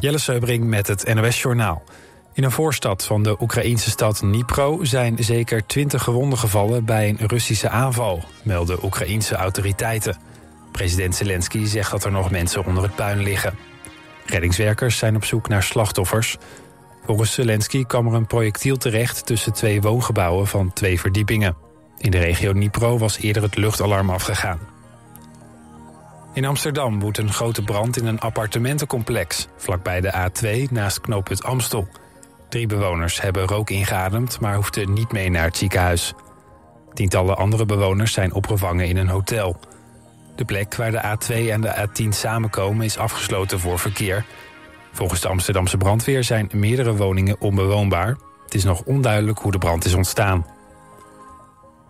Jelle Seubring met het NOS Journaal. In een voorstad van de Oekraïnse stad Dnipro zijn zeker 20 gewonden gevallen bij een Russische aanval, melden Oekraïnse autoriteiten. President Zelensky zegt dat er nog mensen onder het puin liggen. Reddingswerkers zijn op zoek naar slachtoffers. Volgens Zelensky kwam er een projectiel terecht tussen twee woongebouwen van twee verdiepingen. In de regio Dnipro was eerder het luchtalarm afgegaan. In Amsterdam woedt een grote brand in een appartementencomplex... vlakbij de A2 naast knooppunt Amstel. Drie bewoners hebben rook ingeademd, maar hoefden niet mee naar het ziekenhuis. Tientallen andere bewoners zijn opgevangen in een hotel. De plek waar de A2 en de A10 samenkomen is afgesloten voor verkeer. Volgens de Amsterdamse brandweer zijn meerdere woningen onbewoonbaar. Het is nog onduidelijk hoe de brand is ontstaan.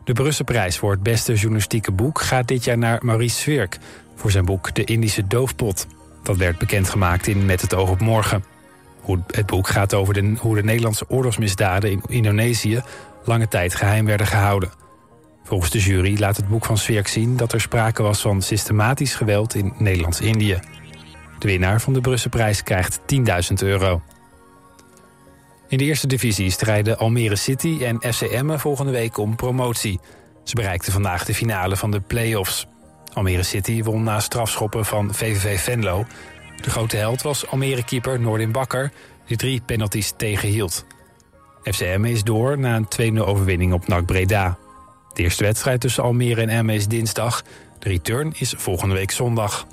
De Brusselprijs voor het beste journalistieke boek gaat dit jaar naar Maurice Zwirk voor zijn boek De Indische Doofpot. Dat werd bekendgemaakt in Met het oog op morgen. Het boek gaat over de, hoe de Nederlandse oorlogsmisdaden in Indonesië lange tijd geheim werden gehouden. Volgens de jury laat het boek van Swerk zien dat er sprake was van systematisch geweld in Nederlands-Indië. De winnaar van de Brusselprijs krijgt 10.000 euro. In de eerste divisie strijden Almere City en FCM volgende week om promotie. Ze bereikten vandaag de finale van de play-offs. Almere City won na strafschoppen van VVV Venlo. De grote held was Almere-keeper Noordin Bakker... die drie penalties tegenhield. FCM is door na een 2-0 overwinning op NAC Breda. De eerste wedstrijd tussen Almere en Emmen is dinsdag. De return is volgende week zondag.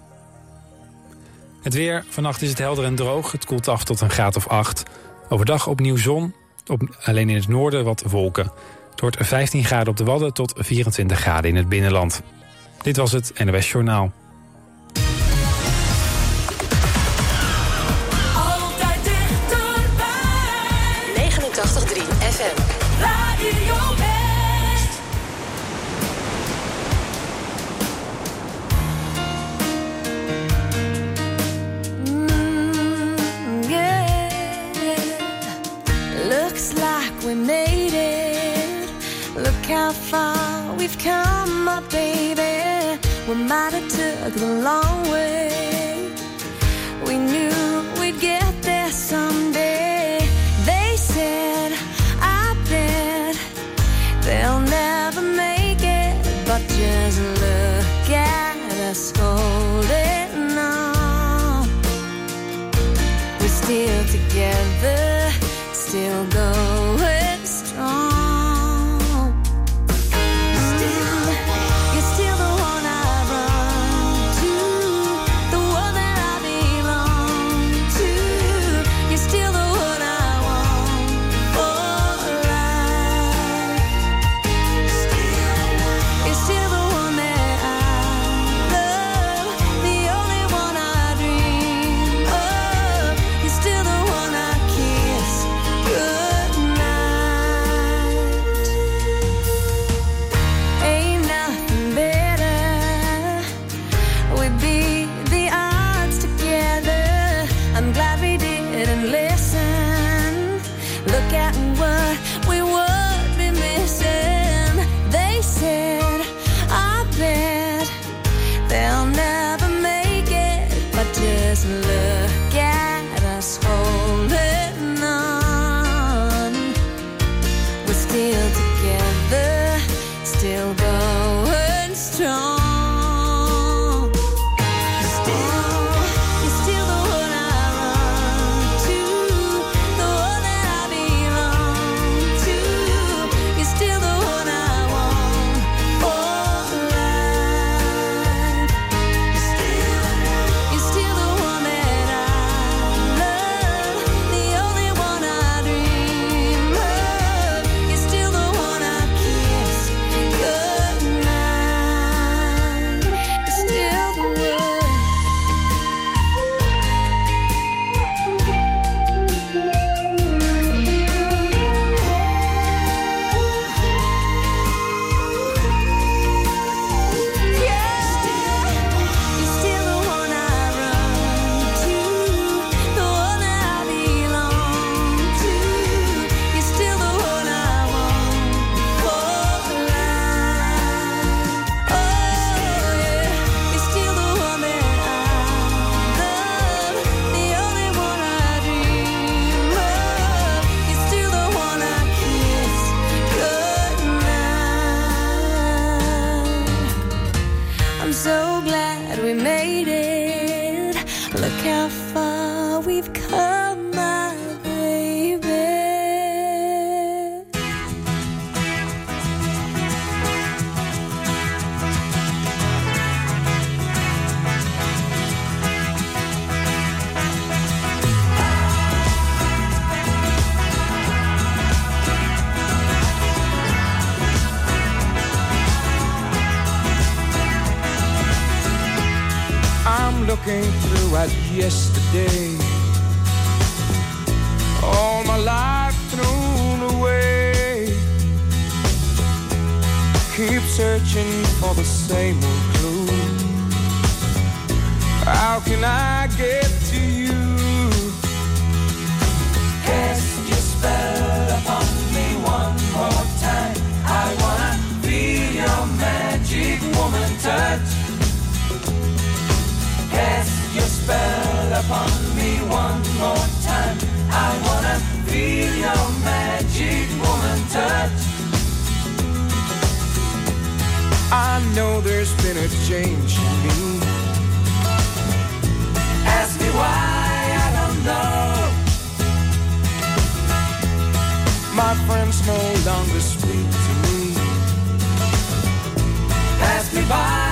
Het weer. Vannacht is het helder en droog. Het koelt af tot een graad of 8. Overdag opnieuw zon. Op, alleen in het noorden wat wolken. Het wordt 15 graden op de Wadden tot 24 graden in het binnenland. Dit was het NOS Journaal. Altijd dichterbij. 89.3 FM. Radio West. Mm, yeah. Looks like we made it. Look how far we've come, my baby. Might have took the long way. looking through at yesterday. All my life thrown away. Keep searching for the same old clue. How can I get to you? Cast your spell upon me one more time. I wanna feel your magic woman touch. Your magic woman touch. I know there's been a change in me. Ask me why, I don't know. My friends no longer speak to me. Pass me by.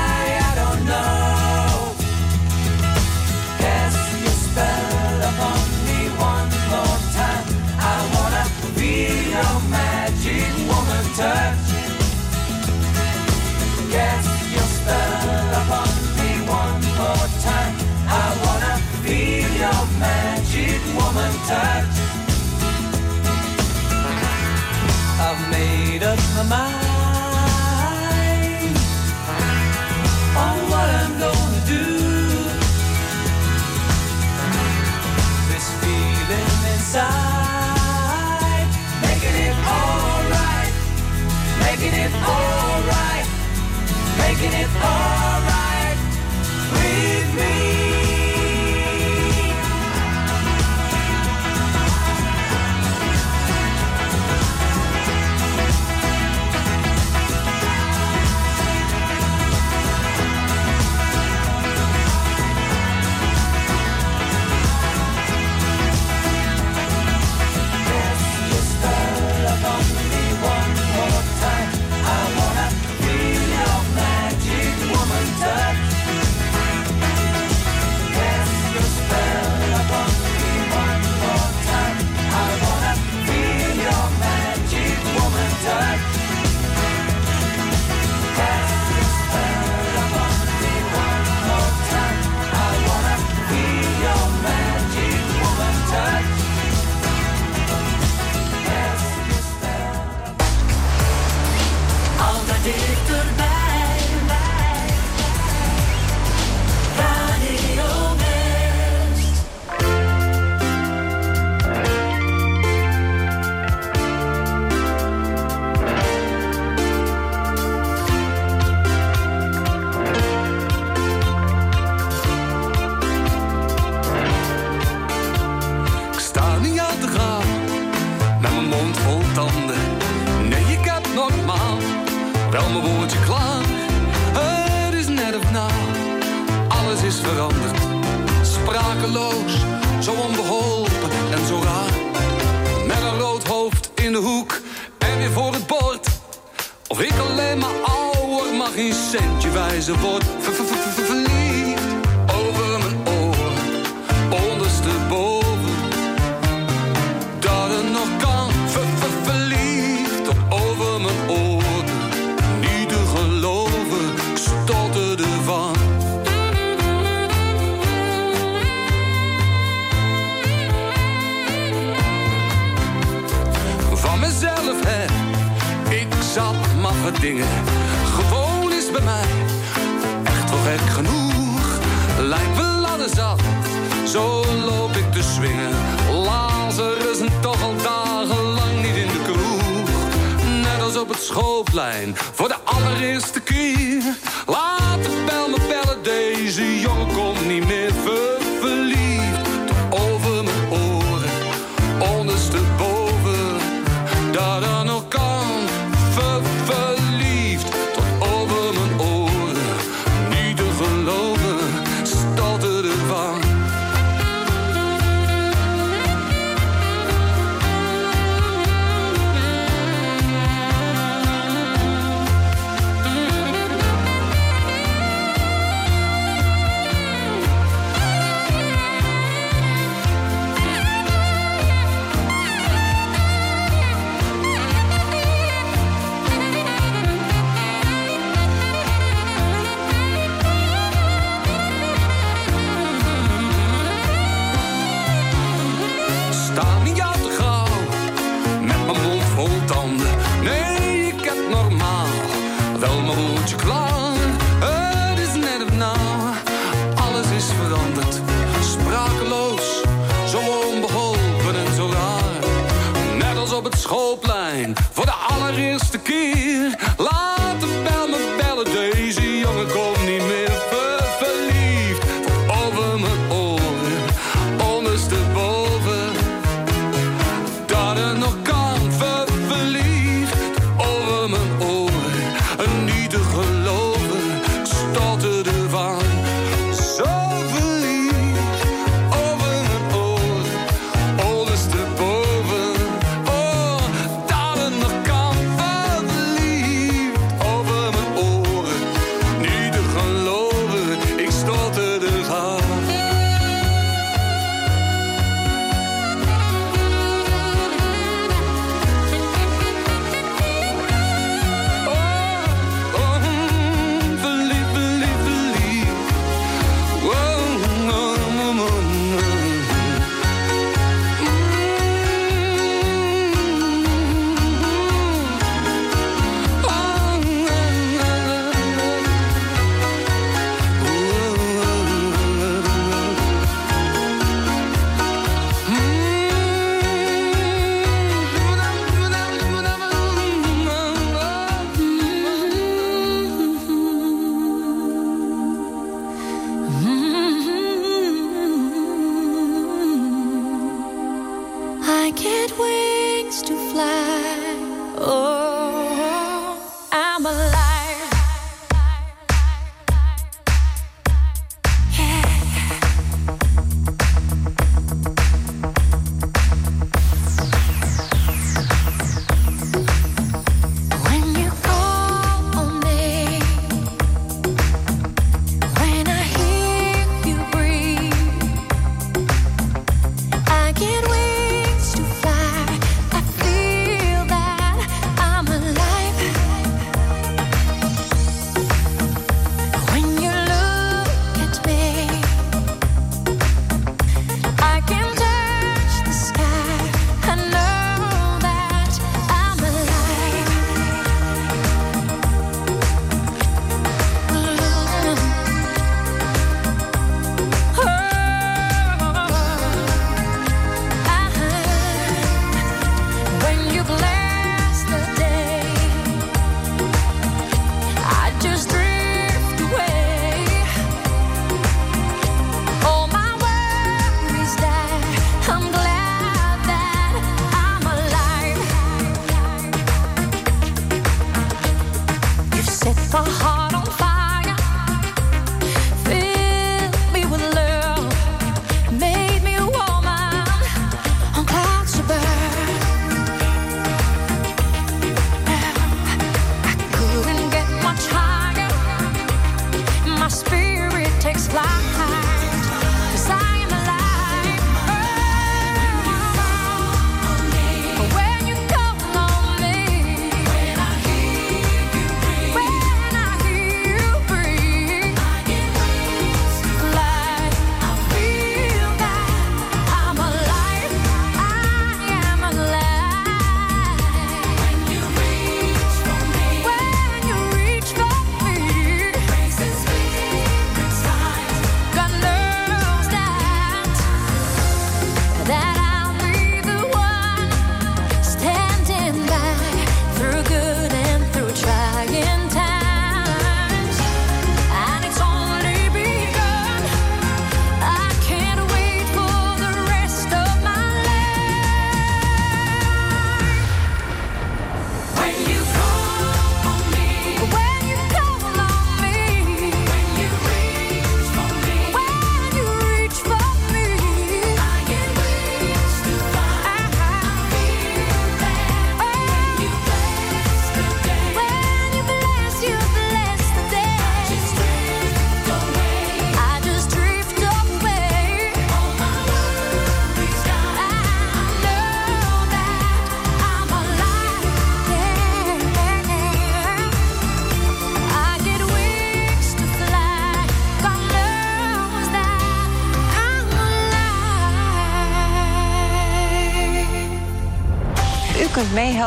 touch. Cast your spell upon me one more time. I wanna feel your magic woman touch. I've made up my mind. making it alright, making it alright.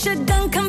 should dunk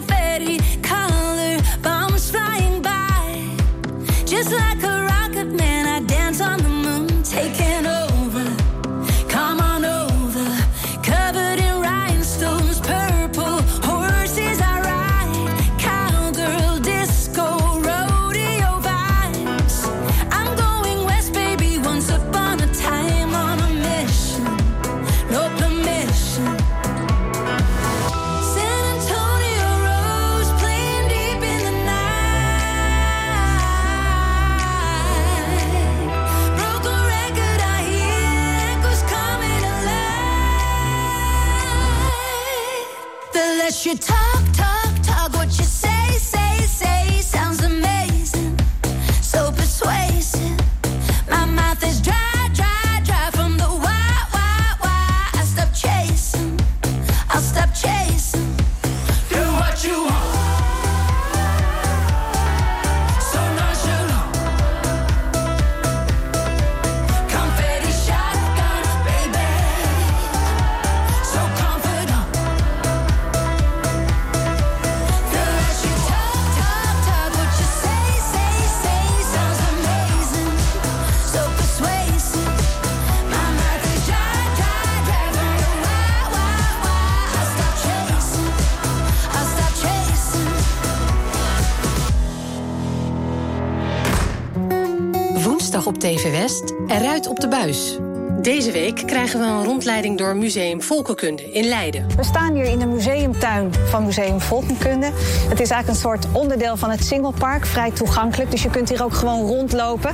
Eruit op de buis. Deze week krijgen we een rondleiding door Museum Volkenkunde in Leiden. We staan hier in de museumtuin van Museum Volkenkunde. Het is eigenlijk een soort onderdeel van het Singelpark, vrij toegankelijk. Dus je kunt hier ook gewoon rondlopen.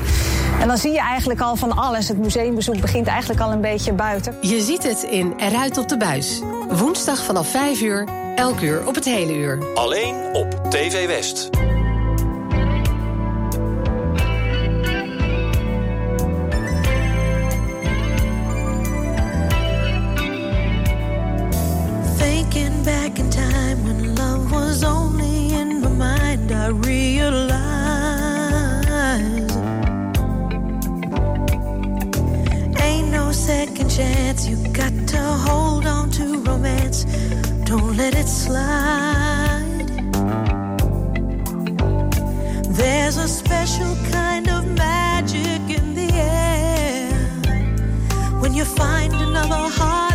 En dan zie je eigenlijk al van alles. Het museumbezoek begint eigenlijk al een beetje buiten. Je ziet het in Eruit op de Buis. Woensdag vanaf 5 uur, elk uur op het hele uur. Alleen op TV West. I realize Ain't no second chance. You got to hold on to romance. Don't let it slide. There's a special kind of magic in the air when you find another heart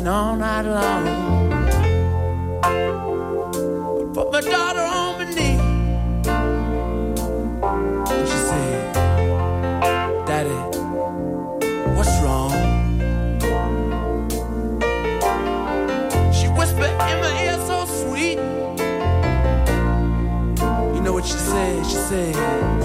working all night long. I put my daughter on my knee. And she said, Daddy, what's wrong? She whispered in my ear so sweet. You know what she said? She said,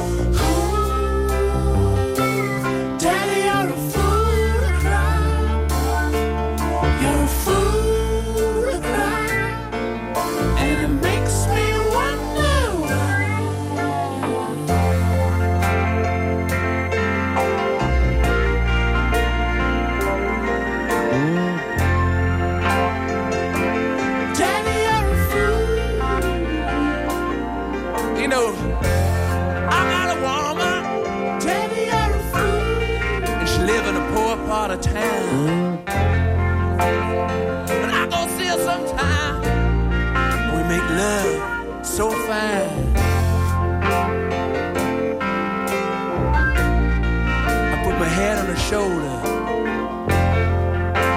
shoulder.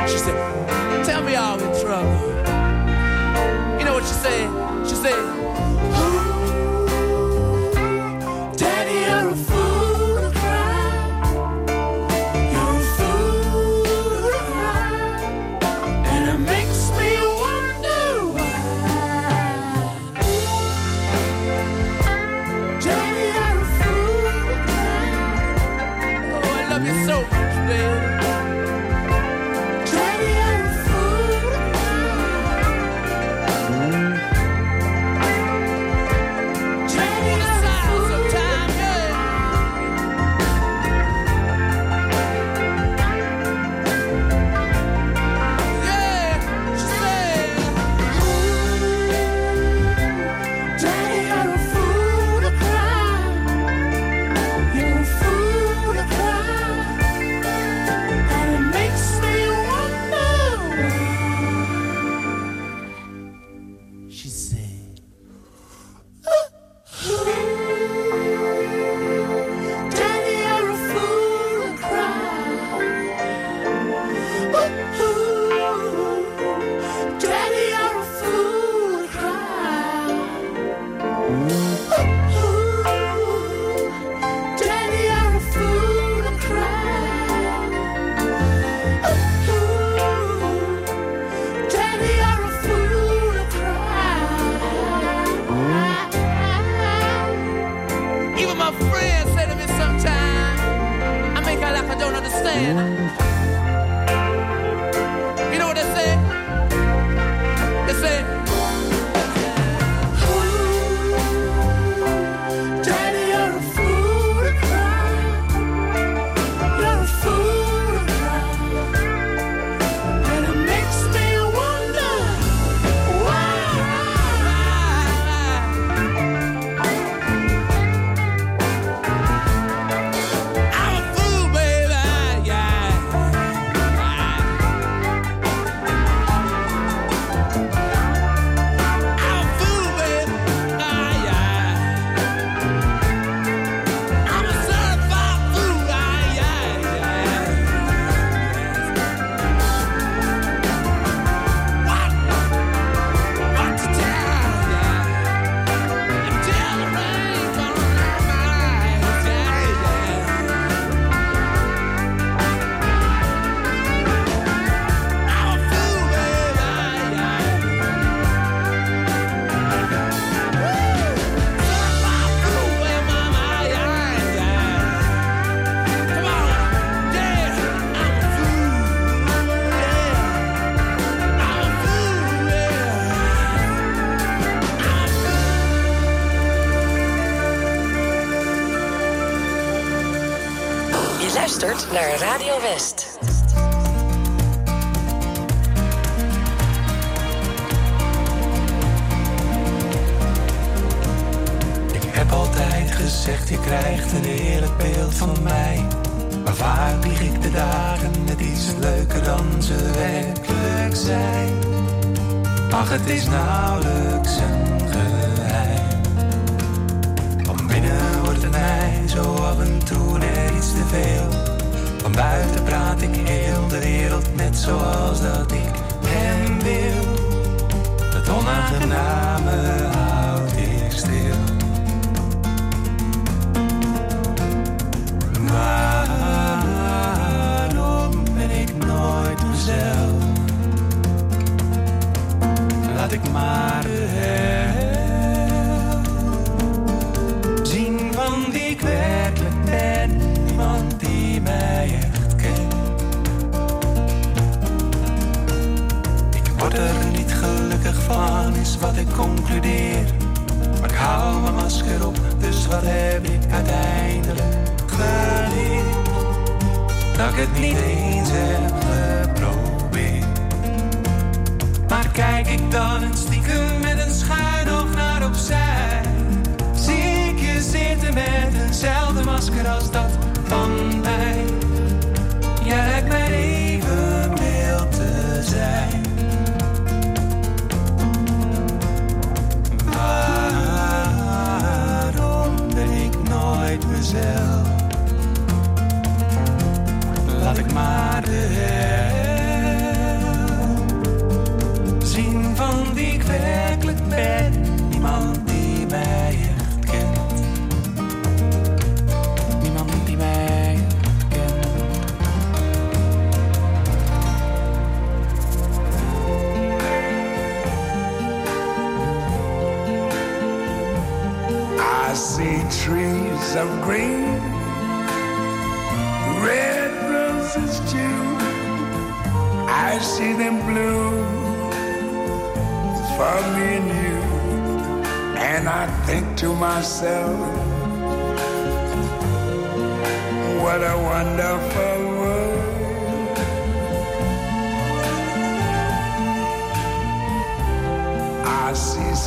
She said, Tell me I'm in trouble. You know what she said? She said,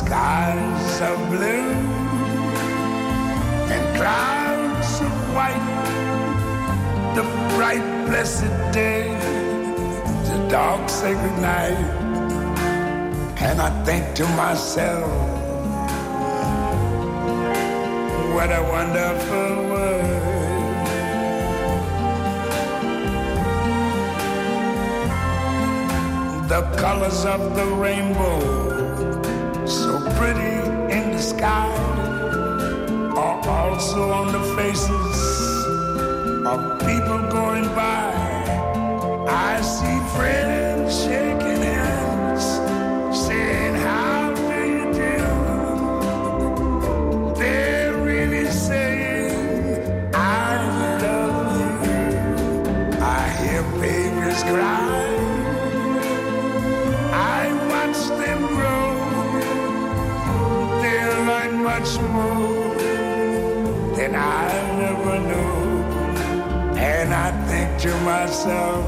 skies of blue and clouds of white. The bright, blessed day, the dark, sacred night. And I think to myself, what a wonderful world. The colors of the rainbow, pretty in the sky are also on the faces of people going by. I see friends shaking much more than I never knew. And I think to myself,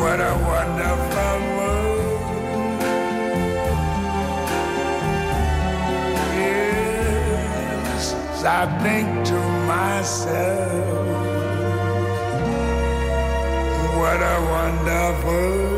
what a wonderful world. Yes, I think to myself, what a wonderful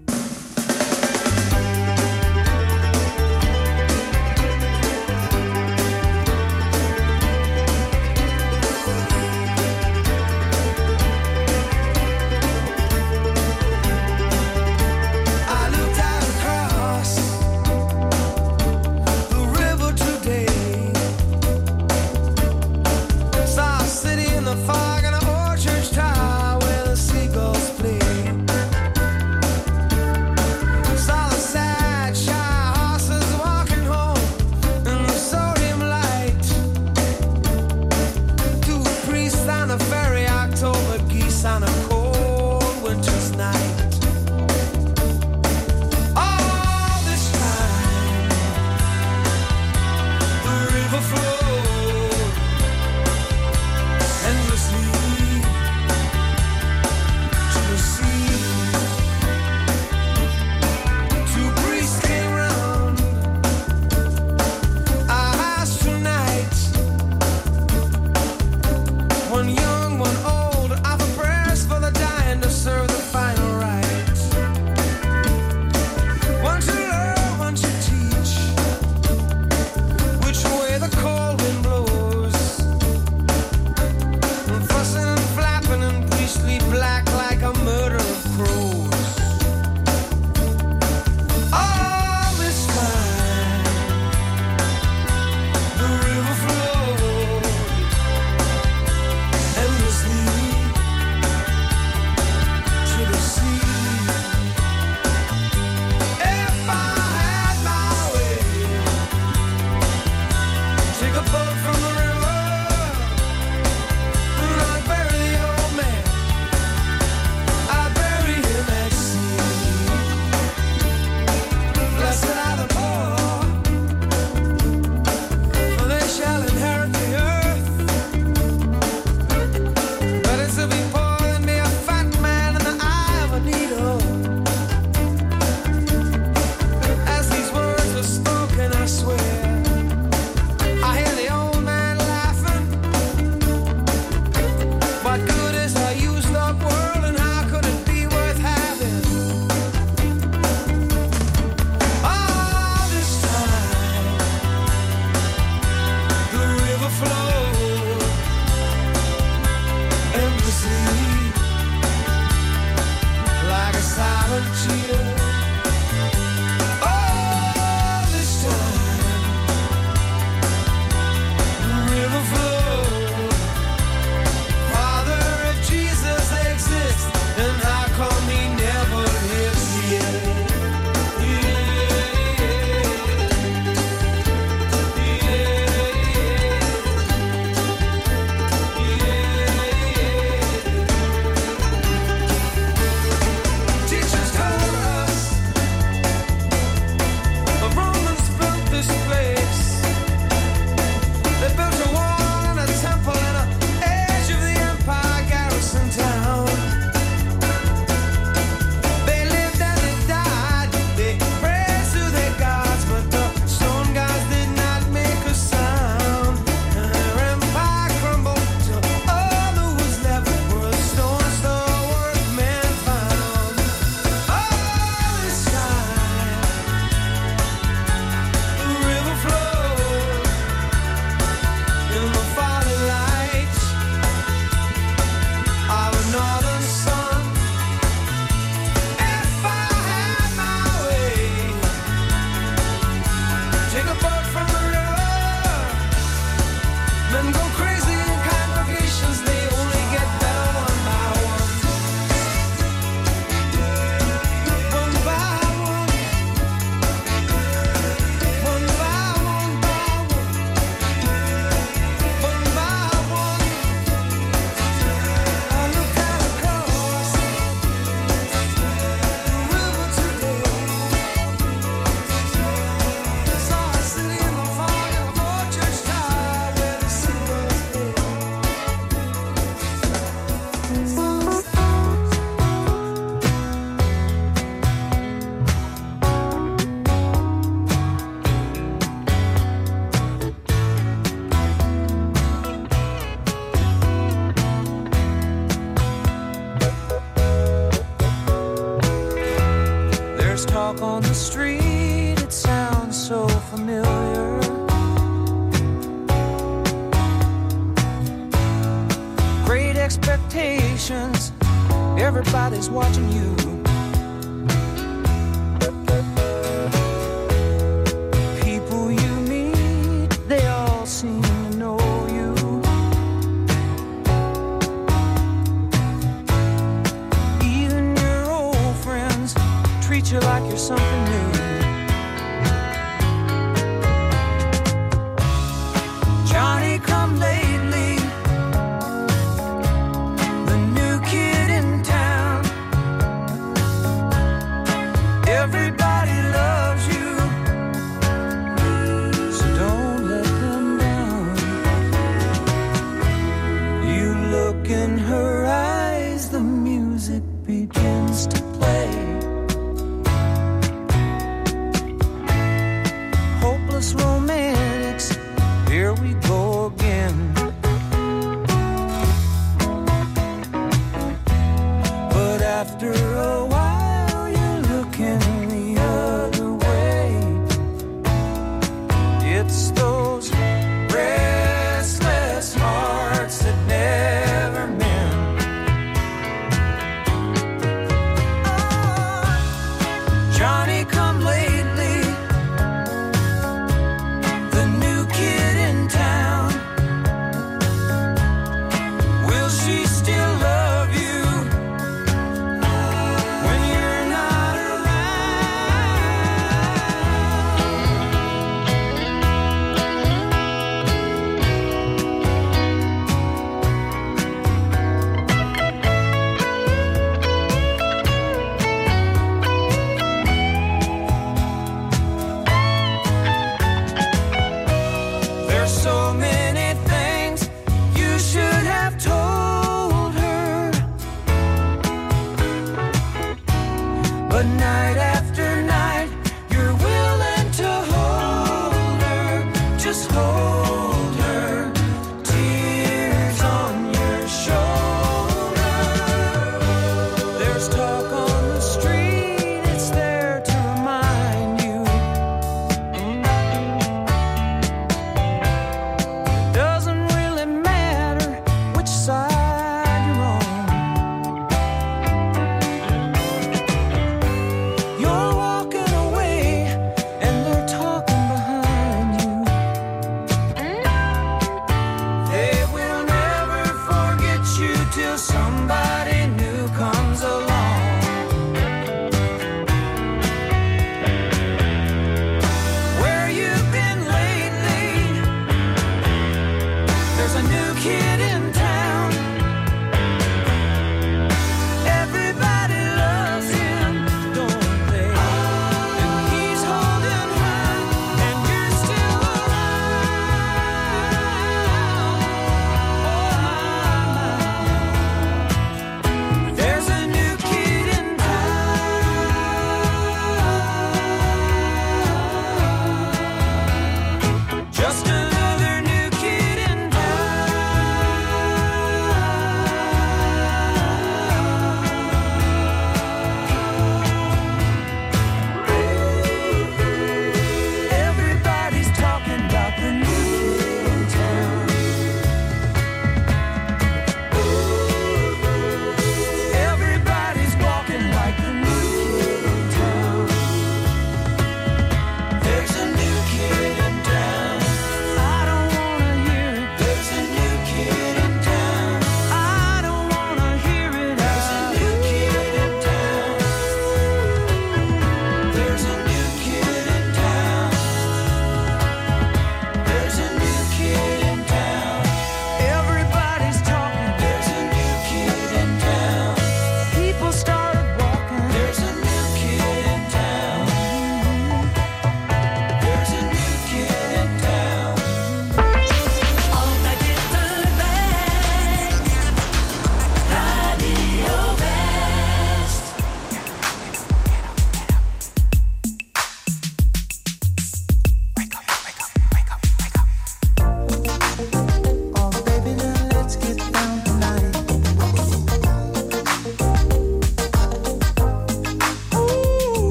Night